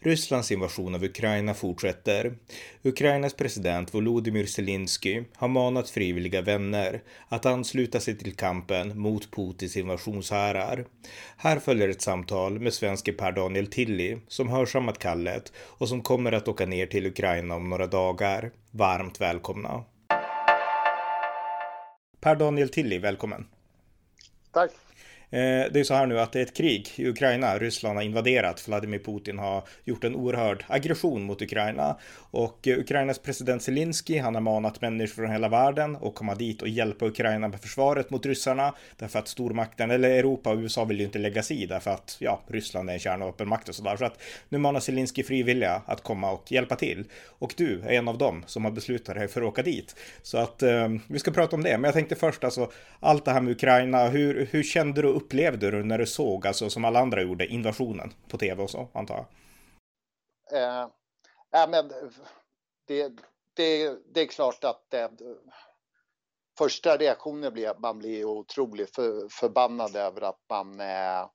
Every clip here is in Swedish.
Rysslands invasion av Ukraina fortsätter. Ukrainas president Volodymyr Zelensky har manat frivilliga vänner att ansluta sig till kampen mot Putins invasionshärar. Här följer ett samtal med svenske Per Daniel Tilly som hörsammat kallet och som kommer att åka ner till Ukraina om några dagar. Varmt välkomna! Per Daniel Tilly, välkommen! Tack! Eh, det är så här nu att det är ett krig i Ukraina. Ryssland har invaderat. Vladimir Putin har gjort en oerhörd aggression mot Ukraina och eh, Ukrainas president Zelensky, han har manat människor från hela världen att komma dit och hjälpa Ukraina med försvaret mot ryssarna därför att stormakten eller Europa och USA vill ju inte lägga sig i därför att ja, Ryssland är en kärnvapenmakt och sådär. Så att nu manar Zelensky frivilliga att komma och hjälpa till och du är en av dem som har beslutat dig för att åka dit. Så att eh, vi ska prata om det. Men jag tänkte först alltså allt det här med Ukraina. Hur, hur kände du upplevde du när du såg, alltså som alla andra gjorde, invasionen på tv och så, antar jag? Eh, ja, men det, det, det är klart att eh, första reaktionen blir att man blir otroligt för, förbannad över att man eh,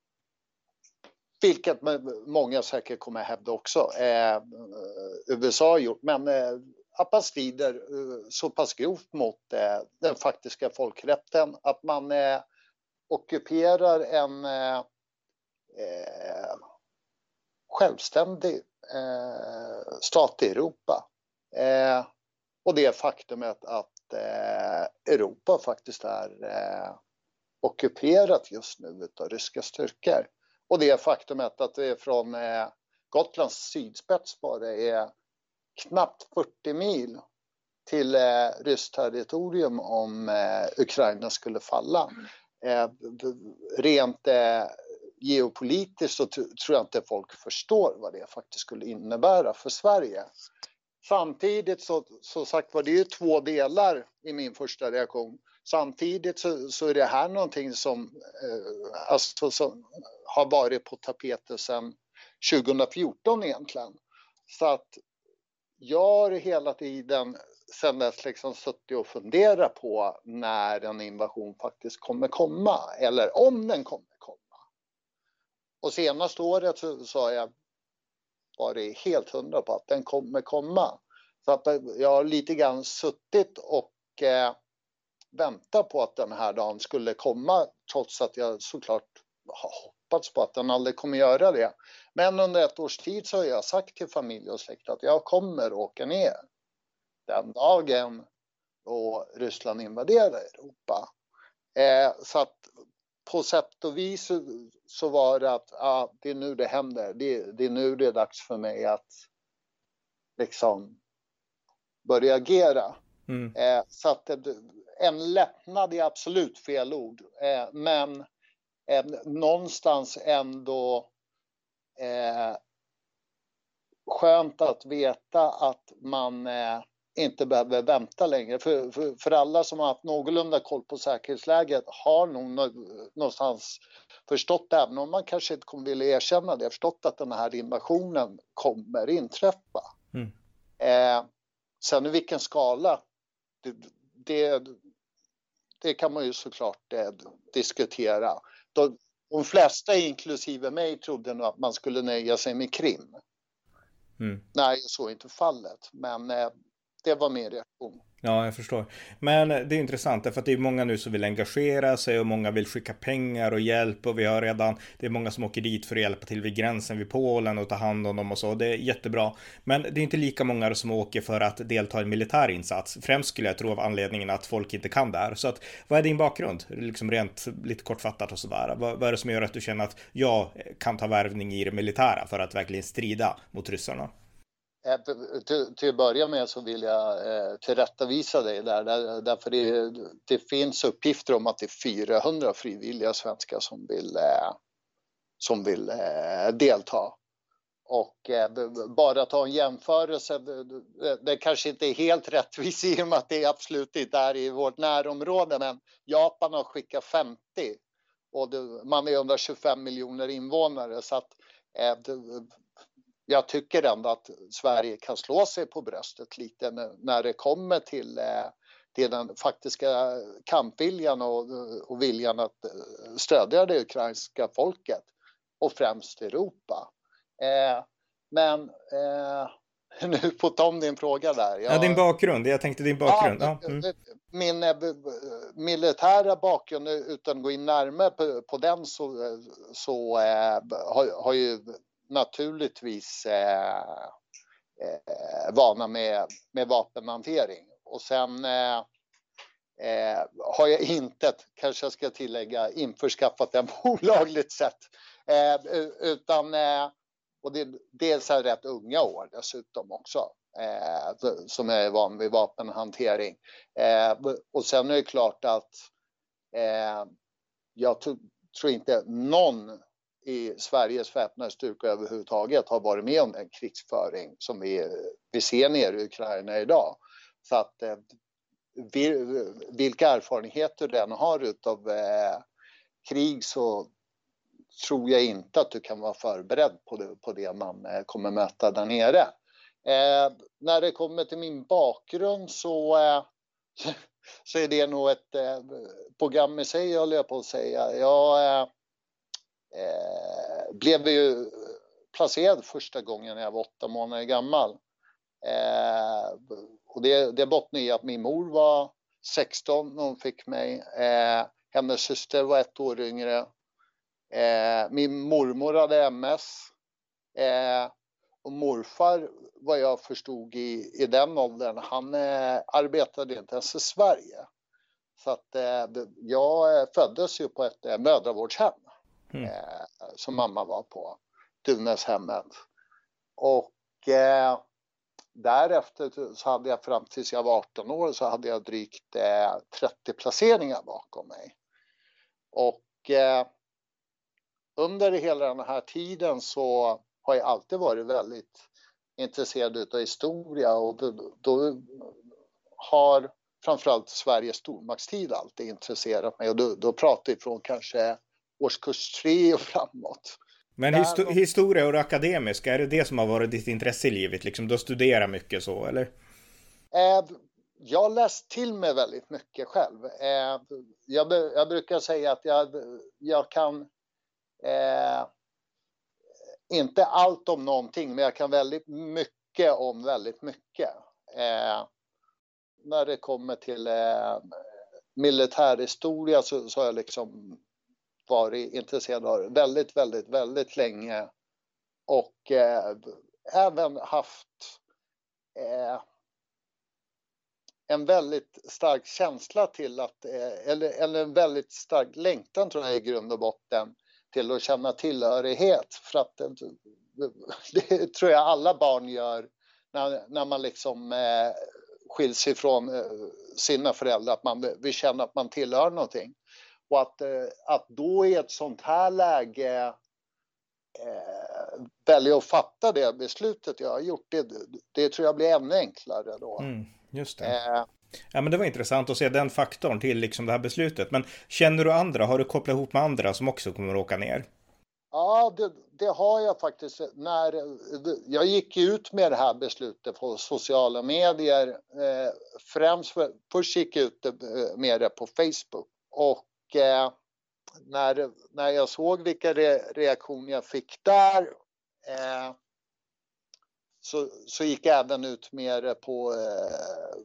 vilket många säkert kommer hävda också, eh, USA har gjort, men eh, att man strider eh, så pass grovt mot eh, den faktiska folkrätten, att man eh, ockuperar en eh, eh, självständig eh, stat i Europa. Eh, och det faktumet att eh, Europa faktiskt är eh, ockuperat just nu av ryska styrkor. Och det faktumet att det från eh, Gotlands sydspets bara är knappt 40 mil till eh, ryskt territorium om eh, Ukraina skulle falla. Eh, rent eh, geopolitiskt så tror jag inte folk förstår vad det faktiskt skulle innebära för Sverige. Samtidigt så, så sagt var det ju två delar i min första reaktion. Samtidigt så, så är det här någonting som, eh, alltså, som har varit på tapeten sedan 2014 egentligen. Så att jag har hela tiden sen dess liksom suttit och funderat på när en invasion faktiskt kommer komma eller om den kommer komma. Och senaste året så, så har jag varit helt hundra på att den kommer komma. Så att eh, jag har lite grann suttit och eh, väntat på att den här dagen skulle komma trots att jag såklart har hoppats på att den aldrig kommer göra det. Men under ett års tid så har jag sagt till familj och släkt att jag kommer åka ner den dagen då Ryssland invaderade Europa. Eh, så att på sätt och vis så, var det att ah, det är nu det händer. Det, det, är nu det är dags för mig att liksom börja agera. Mm. Eh, så att en lättnad är absolut fel ord, eh, men eh, någonstans ändå eh, skönt att veta att man eh, inte behöver vänta längre. För, för, för, alla som har haft någorlunda koll på säkerhetsläget har nog någonstans förstått, även om man kanske inte kommer vilja erkänna det, förstått att den här invasionen kommer inträffa. Mm. Eh, sen i vilken skala, det, det, det, kan man ju såklart eh, diskutera. De, de flesta, inklusive mig, trodde nog att man skulle nöja sig med Krim. Mm. Nej, så är inte fallet. Men eh, det var min reaktion. Ja, jag förstår. Men det är intressant, för att det är många nu som vill engagera sig och många vill skicka pengar och hjälp och vi har redan, det är många som åker dit för att hjälpa till vid gränsen vid Polen och ta hand om dem och så. Det är jättebra. Men det är inte lika många som åker för att delta i en militär insats. Främst skulle jag tro av anledningen att folk inte kan det här. Så att, vad är din bakgrund? Liksom rent lite kortfattat och sådär. Vad, vad är det som gör att du känner att jag kan ta värvning i det militära för att verkligen strida mot ryssarna? Eh, till, till att börja med så vill jag eh, tillrättavisa dig där, där därför det, det, finns uppgifter om att det är 400 frivilliga svenskar som vill, eh, som vill eh, delta. Och eh, bara ta en jämförelse, det, det kanske inte är helt rättvist i och med att det absolut inte är i vårt närområde, men Japan har skickat 50 och det, man är 125 miljoner invånare så att eh, jag tycker ändå att Sverige kan slå sig på bröstet lite när det kommer till, till den faktiska kampviljan och, och viljan att stödja det ukrainska folket och främst Europa. Men nu på om din fråga där. Jag... Ja, din bakgrund. Jag tänkte din bakgrund. Ja, ja. Mm. Min eh, militära bakgrund, utan att gå in närmare på, på den, så, så äh, har, har ju naturligtvis eh, eh, vana med, med vapenhantering. Och sen eh, eh, har jag inte, kanske jag ska tillägga, införskaffat den på olagligt sätt. Eh, utan och det, dels är rätt unga år dessutom också. Eh, som är van vid vapenhantering. Eh, och sen är det klart att eh, jag tror inte någon i Sveriges väpnade styrkor överhuvudtaget har varit med om den krigsföring som vi, vi ser nere i Ukraina idag. Så att eh, vilka erfarenheter den har utav eh, krig så tror jag inte att du kan vara förberedd på det, på det man eh, kommer möta där nere. Eh, när det kommer till min bakgrund så, eh, så är det nog ett eh, program i sig, höll jag på att säga. Jag eh, eh, blev ju placerad första gången när jag var åtta månader gammal. Eh, och det, det bottnar i att min mor var 16 när hon fick mig. Eh, hennes syster var ett år yngre Eh, min mormor hade MS. Eh, och morfar, vad jag förstod i, i den åldern, han eh, arbetade inte ens i Sverige. Så att eh, jag eh, föddes ju på ett eh, mödravårdshem mm. Eh, som mamma var på, Dunäshemmet. Och eh, därefter så hade jag fram tills jag var 18 år så hade jag drygt eh, 30 placeringar bakom mig. Och eh, under hela den här tiden så har jag alltid varit väldigt intresserad av historia och då, då har framförallt Sveriges stormaktstid alltid intresserat mig och då, då pratar vi från kanske årskurs tre och framåt. Men histo historia och akademiska, är det det som har varit ditt intresse i livet? Liksom, du studerar mycket så, eller? Eh, jag har läst till mig väldigt mycket själv. Eh, jag, jag, brukar säga att jag, jag kan Eh, inte allt om någonting, men jag kan väldigt mycket om väldigt mycket. Eh, när det kommer till eh, militärhistoria så, så har jag liksom varit intresserad av väldigt, väldigt, väldigt länge. Och eh, även haft eh, en väldigt stark känsla till att, eh, eller, eller en väldigt stark längtan tror jag i grund och botten till att känna tillhörighet. För att det, eh, det tror jag alla barn gör när, när man liksom eh, skiljs ifrån eh, sina föräldrar, att man vill känna att man tillhör någonting. Och att, eh, att då i ett sånt här läge eh, välja att fatta det beslutet jag har gjort, det, det tror jag blir ännu enklare då. Mm, just det. Eh, Ja, men det var intressant att se den faktorn till liksom det här beslutet. Men känner du andra? Har du kopplat ihop med andra som också kommer att åka ner? Ja, det, det, har jag faktiskt. När, jag gick ut med det här beslutet på sociala medier. Eh, främst för, först gick jag ut med det på Facebook. Och eh, när, när jag såg vilka re, reaktioner jag fick där eh, så, så gick jag även ut med det på eh,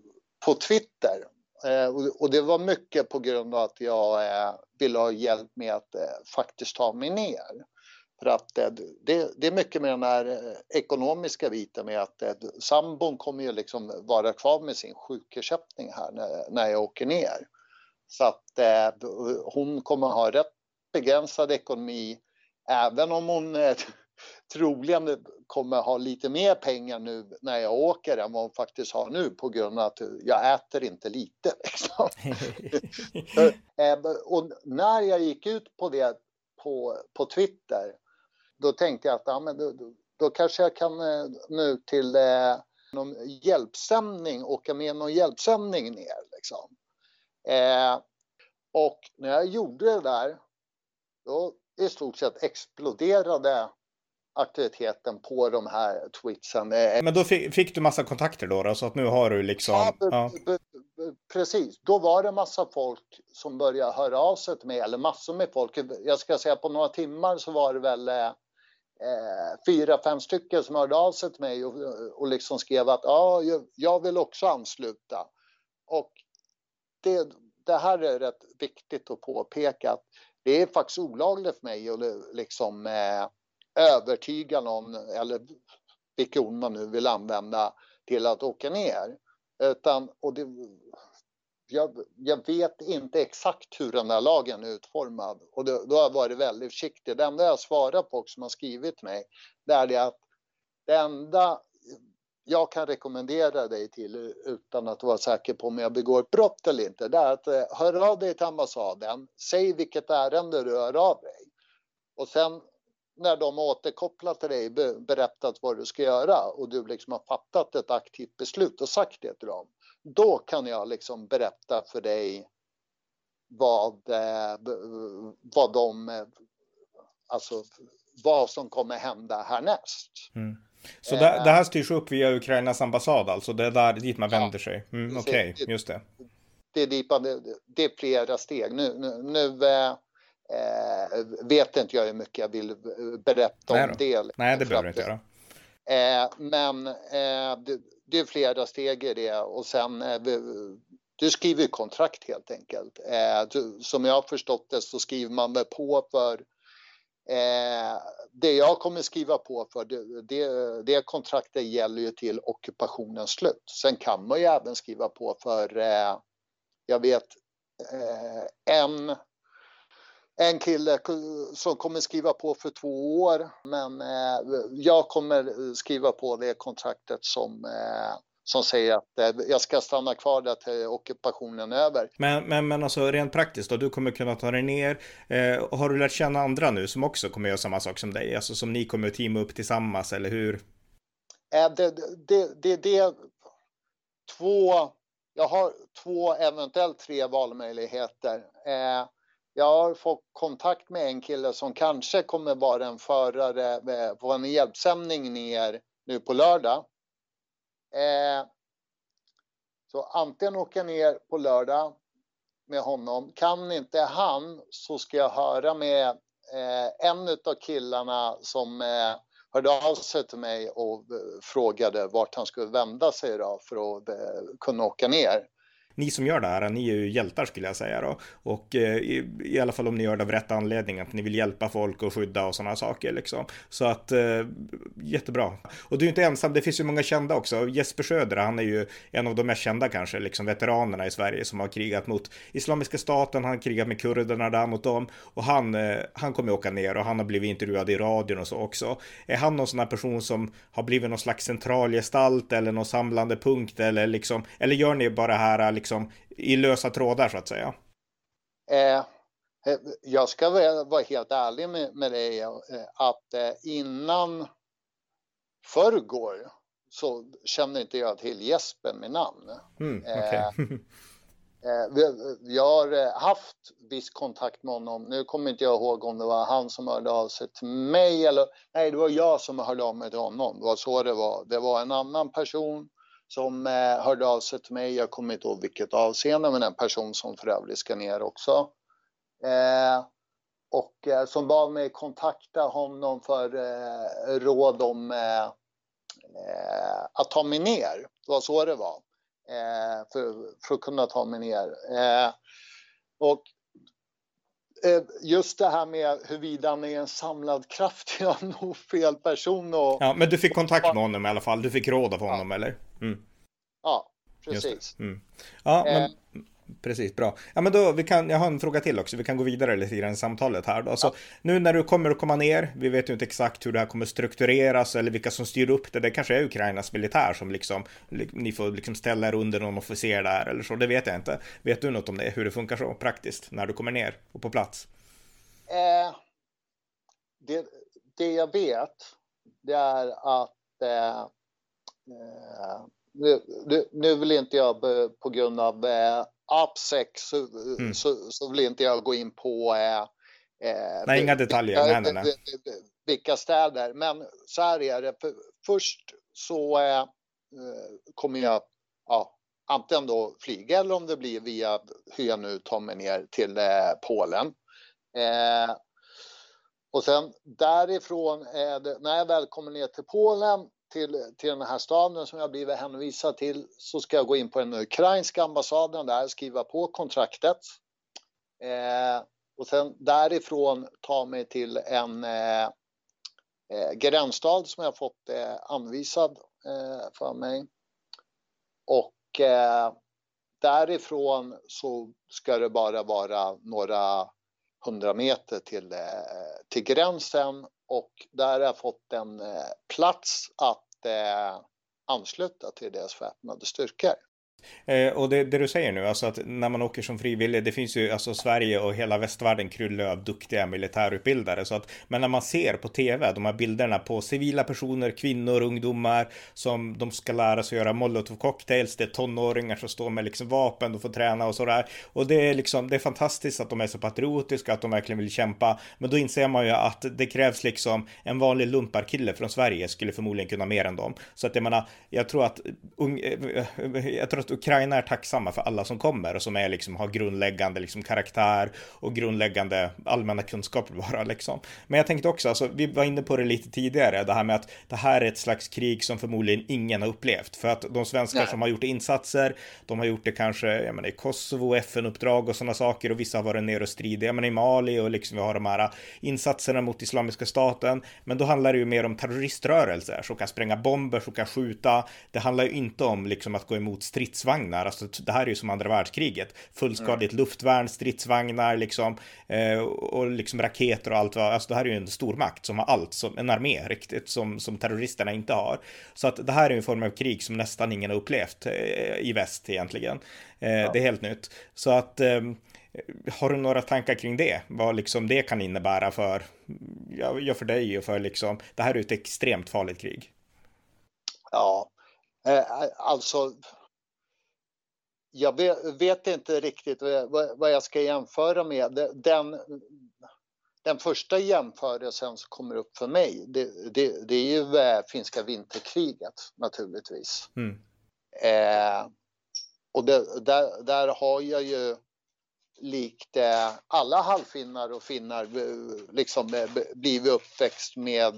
på Twitter. Eh, och det var mycket på grund av att jag eh, ville ha hjälp med att eh, faktiskt ta mig ner. För att eh, det, det är mycket med den här eh, ekonomiska biten med att eh, sambon kommer ju liksom vara kvar med sin sjukersättning här när, när jag åker ner. Så att hon kommer ha rätt begränsad ekonomi även om hon troligen kommer ha lite mer pengar nu när jag åker än vad hon faktiskt har nu på grund av att jag äter inte lite. Liksom. Eh, och när jag gick ut på det på, på Twitter då tänkte jag att ja, men då, då kanske jag kan eh, nu till eh, någon hjälpsändning, åka med någon hjälpsändning ner. Liksom. Eh, och när jag gjorde det där, då i stort sett exploderade aktiviteten på de här tweetsen. Men då fick, fick du massa kontakter då, då, så att nu har du liksom... Ja, ja. precis. Då var det massa folk som började höra av sig till mig, eller massor med folk. Jag ska säga på några timmar så var det väl eh, fyra, fem stycken som hörde av sig till mig och, och liksom skrev att ja, jag vill också ansluta. Och det, det här är rätt viktigt att påpeka att det är faktiskt olagligt för mig att liksom eh, övertyga någon, eller vilka ord man nu vill använda, till att åka ner. Utan, och det, jag, jag, vet inte exakt hur den här lagen är utformad och då, då har jag varit väldigt försiktig. Det enda jag svarar på som har skrivit mig, det är det att det enda jag kan rekommendera dig till utan att vara säker på om jag begår ett brott eller inte, det är att eh, höra av dig till ambassaden, säg vilket ärende du hör av dig. Och sen när de återkopplar till dig, berättat vad du ska göra och du liksom har fattat ett aktivt beslut och sagt det till dem, då kan jag liksom berätta för dig vad, eh, vad de, eh, alltså vad som kommer hända härnäst. Mm. Så det, det, här styrs upp via Ukrainas ambassad alltså? Det är där dit man vänder ja, sig? Mm, Okej, okay, just det. Det är, man, det är flera steg. Nu, nu, nu eh, vet inte jag hur mycket jag vill berätta Nej om det. Nej, det behöver du inte göra. Eh, men eh, det, det, är flera steg i det och sen eh, du skriver kontrakt helt enkelt. Eh, du, som jag har förstått det så skriver man väl på för Eh, det jag kommer skriva på för det, det, det kontraktet gäller ju till ockupationens slut. Sen kan man ju även skriva på för, eh, jag vet, eh, en, en kille som kommer skriva på för två år. Men eh, jag kommer skriva på det kontraktet som eh, som säger att eh, jag ska stanna kvar där till ockupationen är över. Men, men, men alltså rent praktiskt då, du kommer kunna ta dig ner. Eh, har du lärt känna andra nu som också kommer göra samma sak som dig? Alltså som ni kommer att teama upp tillsammans, eller hur? Eh, det, det, det, det, två, jag har två, eventuellt tre valmöjligheter. Eh, jag har fått kontakt med en kille som kanske kommer vara en förare eh, på en hjälpsändning ner nu på lördag. Eh, så antingen åka ner på lördag med honom. Kan inte han så ska jag höra med eh, en av killarna som eh, hörde av sig till mig och eh, frågade vart han skulle vända sig då för att eh, kunna åka ner ni som gör det här, ni är ju hjältar skulle jag säga då. Och eh, i, i, alla fall om ni gör det av rätt anledning, att ni vill hjälpa folk och skydda och sådana saker liksom. Så att eh, jättebra. Och du är inte ensam, det finns ju många kända också. Jesper Söder, han är ju en av de mest kända kanske, liksom veteranerna i Sverige som har krigat mot Islamiska staten, han har krigat med kurderna där mot dem och han, eh, han kommer åka ner och han har blivit intervjuad i radion och så också. Är han någon sån här person som har blivit någon slags centralgestalt eller någon samlande punkt eller liksom, eller gör ni bara här liksom liksom i lösa trådar så att säga? Eh, eh jag ska vara helt ärlig med, med dig eh, att eh, innan förrgår så känner inte jag till Jesper med namn. Mm, okay. Jag har haft viss kontakt med honom. Nu kommer inte jag ihåg om det var han som hörde av sig till mig eller nej, det var jag som hörde av mig till honom. Det var så det var. Det var en annan person som eh, hörde av sig till mig. Jag kommer inte ihåg vilket avseende, men en person som för övrigt ska ner också. Eh, och eh, som bad mig kontakta honom för eh, råd om eh, eh att ta mig ner. Det var så det var. Eh, för, för, att kunna ta mig ner. Eh, och just det här med huruvida han är en samlad kraft, jag har nog fel person och, Ja, men du fick kontakt med honom i alla fall? Du fick råd av honom, ja. eller? Mm. Ja, precis. Mm. Ja, men eh. Precis, bra. Ja, men då, vi kan, jag har en fråga till också, vi kan gå vidare lite i samtalet här då. Så ja. nu när du kommer att komma ner, vi vet ju inte exakt hur det här kommer struktureras eller vilka som styr upp det. Det kanske är Ukrainas militär som liksom, ni får liksom ställa er under någon officer där eller så, det vet jag inte. Vet du något om det, hur det funkar så praktiskt när du kommer ner och på plats? Eh, det, det jag vet, det är att eh, eh nu, nu, nu vill inte jag på grund av eh, AppSec så, mm. så, så, vill inte jag gå in på... Eh, eh nej, inga detaljer. Nej, nej, nej. vilka städer. Men så här är det. För först så eh, kommer jag ja, antingen då flyga eller om det blir via hur jag nu tar mig ner till eh, Polen. Eh, och sen därifrån, det, när jag väl kommer ner till Polen till, till den här staden som jag blivit hänvisad till så ska jag gå in på den ukrainska ambassaden där, skriva på kontraktet. Eh, och sen därifrån ta mig till en eh, eh gränsstad som jag fått eh, anvisad eh, för mig. Och eh, därifrån så ska det bara vara några hundra meter till, eh, till gränsen och där har jag fått en eh, plats att eh, ansluta till deras väpnade styrkor. Eh, och det, det, du säger nu, alltså att när man åker som frivillig, det finns ju alltså Sverige och hela västvärlden kryllar av duktiga militärutbildare. Så att, men när man ser på tv, de här bilderna på civila personer, kvinnor, ungdomar som de ska lära sig göra molotovcocktails. det är tonåringar som står med liksom vapen, och får träna och sådär. Och det är liksom, det är fantastiskt att de är så patriotiska, att de verkligen vill kämpa. Men då inser man ju att det krävs liksom en vanlig lumparkille från Sverige skulle förmodligen kunna mer än dem. Så att jag menar, jag tror att, eh, jag tror att att Ukraina är tacksamma för alla som kommer och som är liksom har grundläggande liksom karaktär och grundläggande allmänna kunskaper bara liksom. Men jag tänkte också, alltså, vi var inne på det lite tidigare, det här med att det här är ett slags krig som förmodligen ingen har upplevt för att de svenskar Nej. som har gjort insatser, de har gjort det kanske, jag menar i Kosovo, FN-uppdrag och sådana saker och vissa har varit nere och stridit, jag menar i Mali och liksom vi har de här insatserna mot Islamiska staten. Men då handlar det ju mer om terroriströrelser som kan spränga bomber, som kan skjuta. Det handlar ju inte om liksom att gå emot strids stridsvagnar. Alltså, det här är ju som andra världskriget. Fullskaligt mm. luftvärn, stridsvagnar liksom eh, och liksom raketer och allt. Alltså det här är ju en stormakt som har allt som en armé riktigt som, som terroristerna inte har. Så att det här är en form av krig som nästan ingen har upplevt eh, i väst egentligen. Eh, ja. Det är helt nytt. Så att eh, har du några tankar kring det? Vad liksom det kan innebära för, ja, för dig och för liksom, det här är ett extremt farligt krig. Ja, eh, alltså jag vet inte riktigt vad jag ska jämföra med. Den, den första jämförelsen som kommer upp för mig, det, det, det är ju eh, finska vinterkriget naturligtvis. Mm. Eh, och det, där, där har jag ju likt eh, alla halvfinnar och finnar eh, liksom blivit uppväxt med,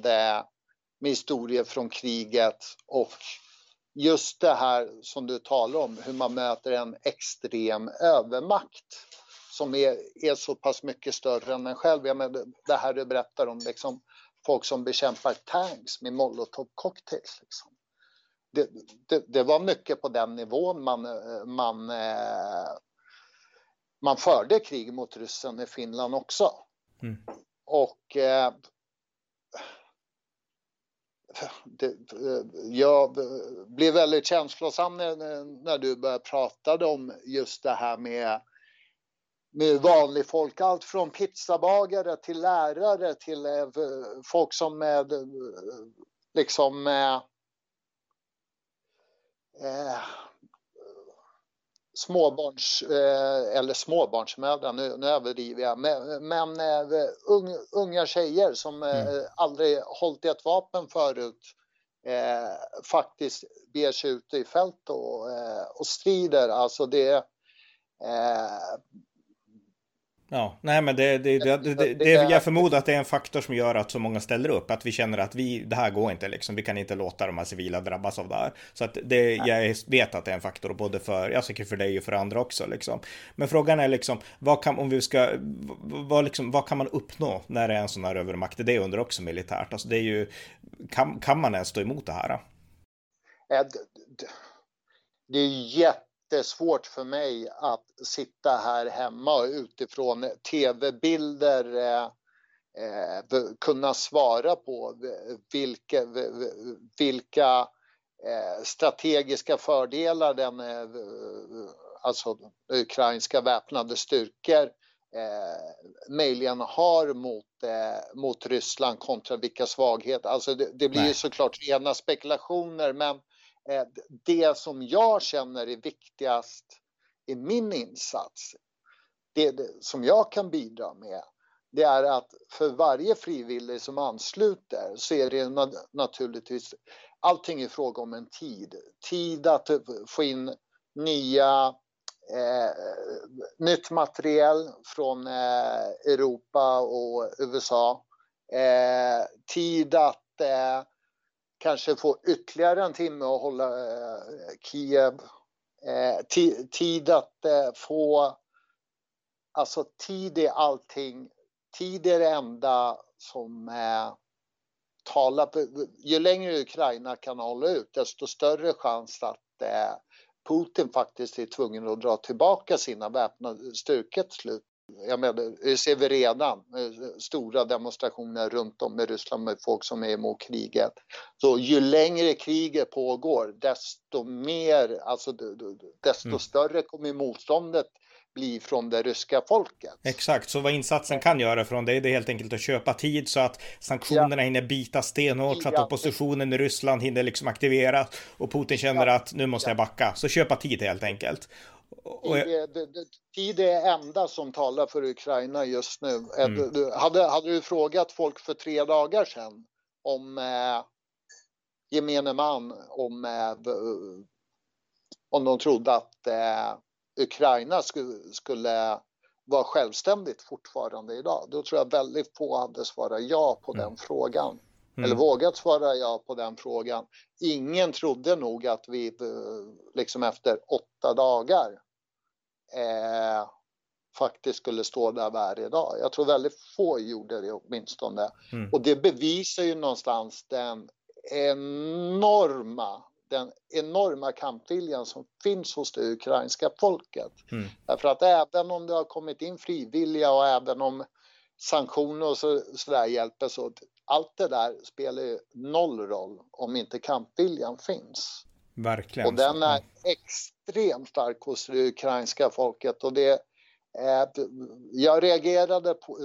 med historier från kriget och just det här som du talar om, hur man möter en extrem övermakt som är, är så pass mycket större än en själv. Jag menar, det här du berättar om liksom, folk som bekämpar tanks med molotov cocktails. Liksom. Det, det, det, var mycket på den nivån man, man, eh, man förde krig mot ryssen i Finland också. Mm. Och eh, det, jag blev väldigt känslosam när, när du började prata om just det här med, med vanlig folk. Allt från pizzabagare till lärare till eh, folk som med, liksom eh, eh småbarns, eh, eller småbarnsmödrar, nu, nu överdriver jag, men, men eh, un, unga tjejer som eh, mm. aldrig hållit i ett vapen förut faktiskt beger sig ut i fält och, och strider. Alltså det, Ja, nej men det, det, det, det, jag förmodar att det är en faktor som gör att så många ställer upp. Att vi känner att vi, det här går inte liksom. Vi kan inte låta de här civila drabbas av det här. Så att det, jag vet att det är en faktor både för, jag tycker för dig och för andra också liksom. Men frågan är liksom, vad kan, om vi ska, vad, liksom, vad kan man uppnå när det är en sån här övermakt? Det undrar också militärt. Alltså det är ju, kan, kan man ens stå emot det här? Det är jätte jättesvårt för mig att sitta här hemma och utifrån tv-bilder eh, eh, kunna svara på vilka, vilka eh, strategiska fördelar den eh, alltså ukrainska väpnade styrkor eh, möjligen har mot, eh, mot Ryssland kontra vilka svagheter. Alltså det, det blir ju såklart rena spekulationer men Eh, det som jag känner är viktigast i min insats, det, det som jag kan bidra med, det är att för varje frivillig som ansluter så är det naturligtvis allting i fråga om en tid. Tid att få in nya eh, nytt material från eh, Europa och USA. Eh, tid att eh, kanske få ytterligare en timme att hålla eh, Kiev. Eh, tid att eh, få, alltså tid är allting, tid är det enda som eh, talar, ju längre Ukraina kan hålla ut desto större chans att eh, Putin faktiskt är tvungen att dra tillbaka sina väpnade styrkor till slut. Jag menar, det ser vi redan, eh, stora demonstrationer runt om i Ryssland med folk som är emot kriget. Så ju längre kriget pågår, desto mer, alltså desto mm. större kommer motståndet bli från det ryska folket. Exakt, så vad insatsen kan göra från det är det helt enkelt att köpa tid så att sanktionerna ja. hinner bita stenhårt så att oppositionen i Ryssland hinner liksom aktivera och Putin känner ja. att nu måste jag backa. Så köpa tid helt enkelt. Och jag... Tid är enda som talar för Ukraina just nu. Mm. Du, hade, hade du frågat folk för tre dagar sedan om eh, gemene man om, eh, om de trodde att eh, Ukraina skulle, skulle vara självständigt fortfarande idag, då tror jag väldigt få hade svarat ja på mm. den frågan. Mm. Eller vågat svara ja på den frågan. Ingen trodde nog att vi eh, liksom efter åtta dagar eh, faktiskt skulle stå där vi är idag. Jag tror väldigt få gjorde det åtminstone. Mm. Och det bevisar ju någonstans den enorma den enorma kampviljan som finns hos det ukrainska folket. Mm. Därför att även om det har kommit in frivilliga och även om sanktioner och så, där hjälper så allt det där spelar ju noll roll om inte kampviljan finns. Verkligen. Och den är extremt stark hos det ukrainska folket och det är, jag reagerade på,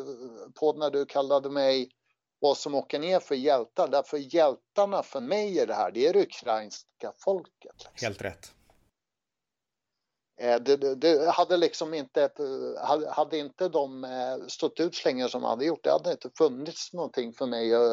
på när du kallade mig vad som åker ner för hjältar. Därför hjältarna för mig är det här, det är det ukrainska folket. Liksom. Helt rätt. Eh, det, det, det, hade liksom inte, hade, hade inte de eh, stått ut så länge som de hade gjort, det hade inte funnits någonting för mig att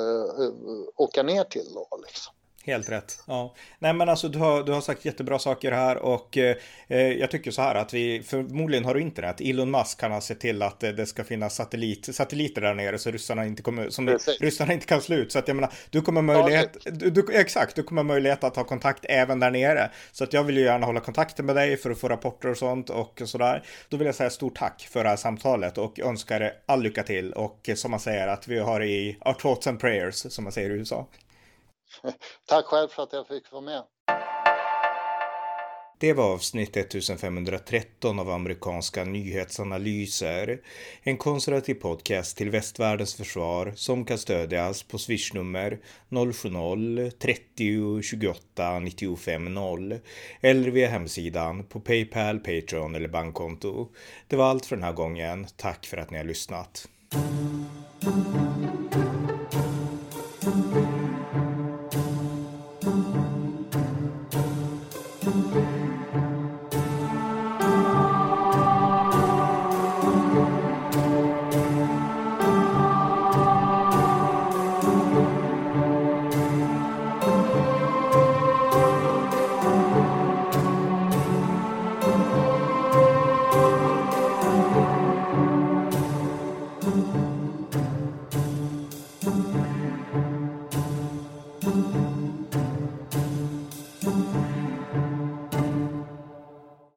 åka ner till då liksom. Helt rätt. Ja. Nej men alltså du har, du har sagt jättebra saker här och eh, eh, jag tycker så här att vi förmodligen har du internet. Elon Musk kan ha sett till att det ska finnas satellit, satelliter där nere så ryssarna inte kommer, som ryssarna inte kan slå ut. Så att jag menar, du kommer möjlighet, du, du, exakt, du kommer möjlighet att ha kontakt även där nere. Så att jag vill ju gärna hålla kontakten med dig för att få rapporter och sånt och sådär. Då vill jag säga stort tack för det här samtalet och önskar dig all lycka till och som man säger att vi har i our thoughts and prayers som man säger i USA. Tack själv för att jag fick vara med. Det var avsnitt 1513 av amerikanska nyhetsanalyser. En konservativ podcast till västvärldens försvar som kan stödjas på swishnummer 070-30 28 95 0 eller via hemsidan på Paypal, Patreon eller bankkonto. Det var allt för den här gången. Tack för att ni har lyssnat.